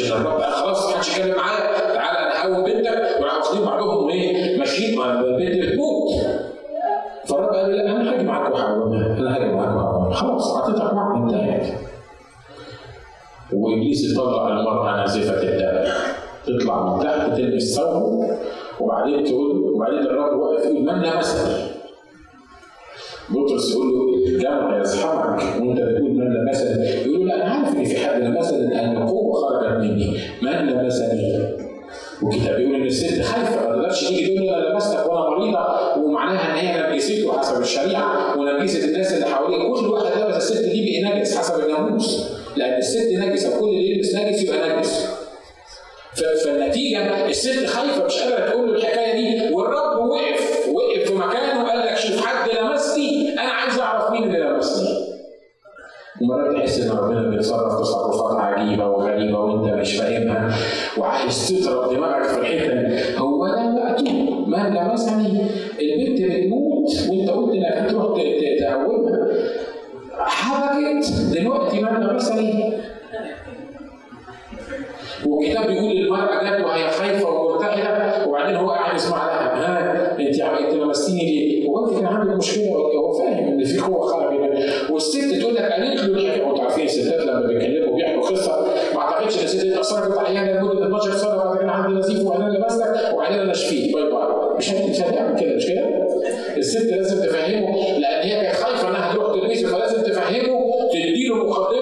مش الارباب خلاص ما حدش يتكلم معاه. وكده بيقول ان الست خايفة ما تقدرش تيجي تقول أنا لبستك وأنا مريضة ومعناها إن هي نجسته حسب الشريعة ونجسه الناس اللي حواليها. كل واحد لابس الست دي بقي نجس حسب الناموس لأن الست نجسه كل اللي يلبس نجس يبقى نجس فالنتيجة الست خايفة مش قادرة تقول له الحكاية دي. والرب وقف وقف في مكانه وقال لك شوف حد لمسني أنا عايز أعرف مين اللي لمسني ومرات تحس إن ربنا بيتصرف تصرفات عجيبة وغريبة وأنت مش فاهمها وعايز تضرب لازم تفهمه لأن هي كانت خايفة إنها تروح تدرسه فلازم تفهمه تديله مقدمة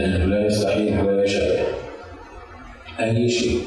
لأنه لا يستحيل ولا يشبه أي شيء.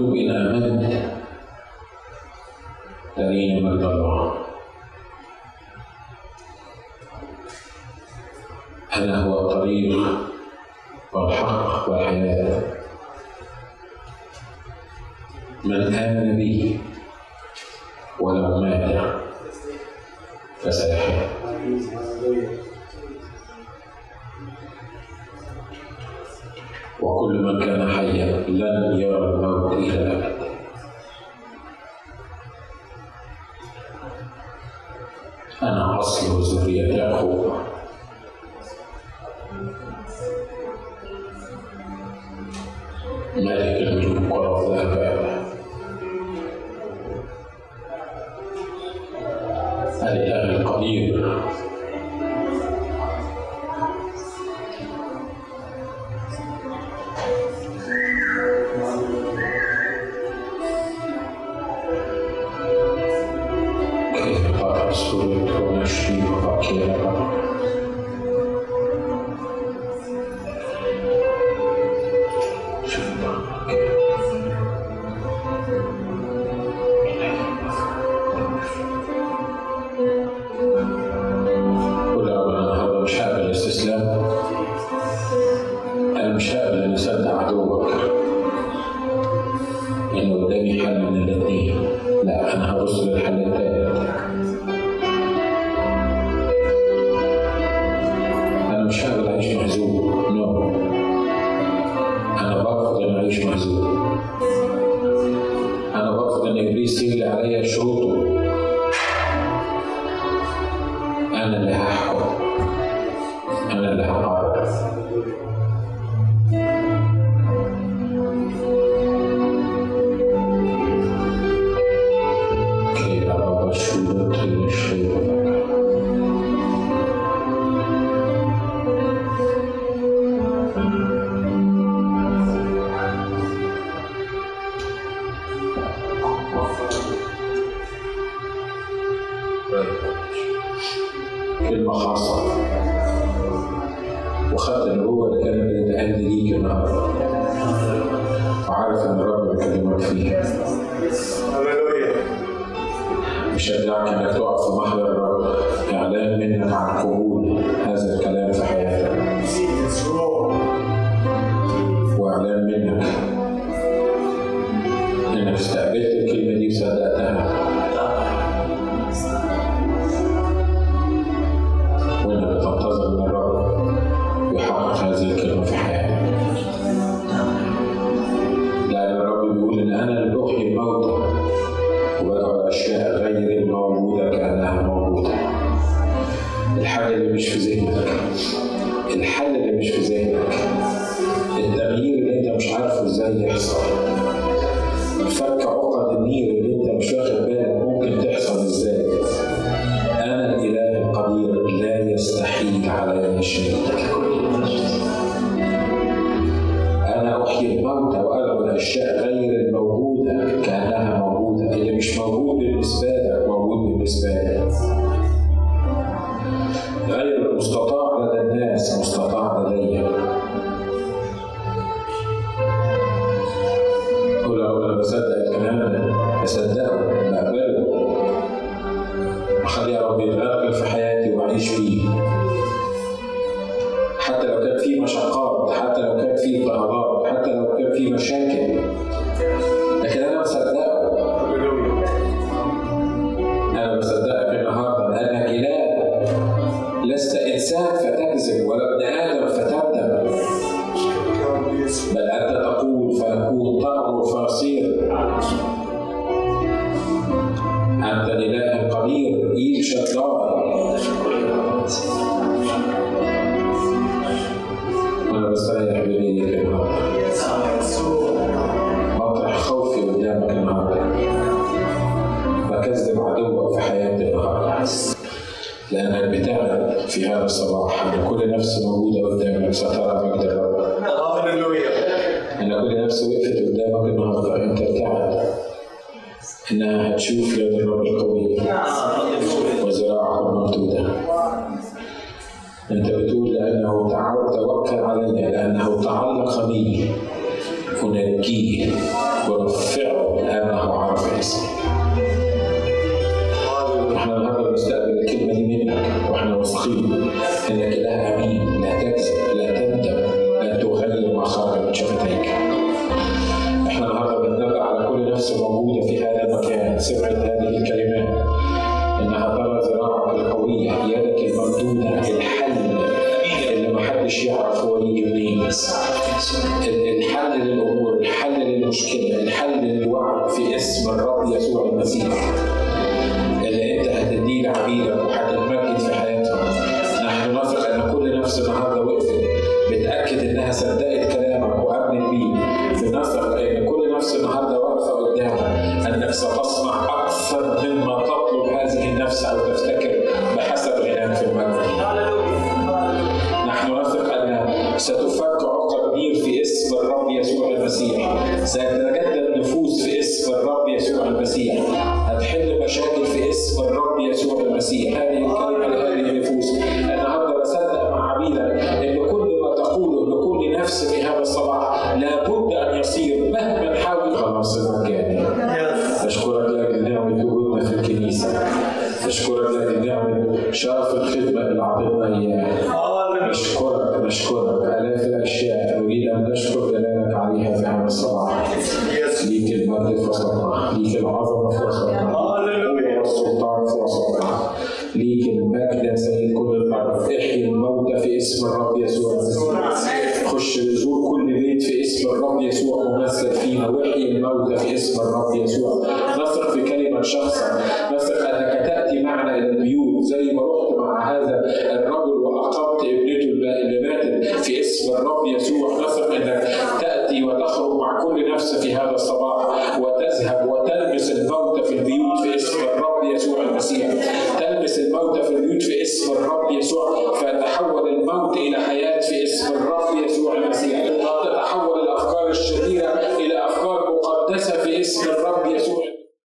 You know. الكلمة دي وصدقتها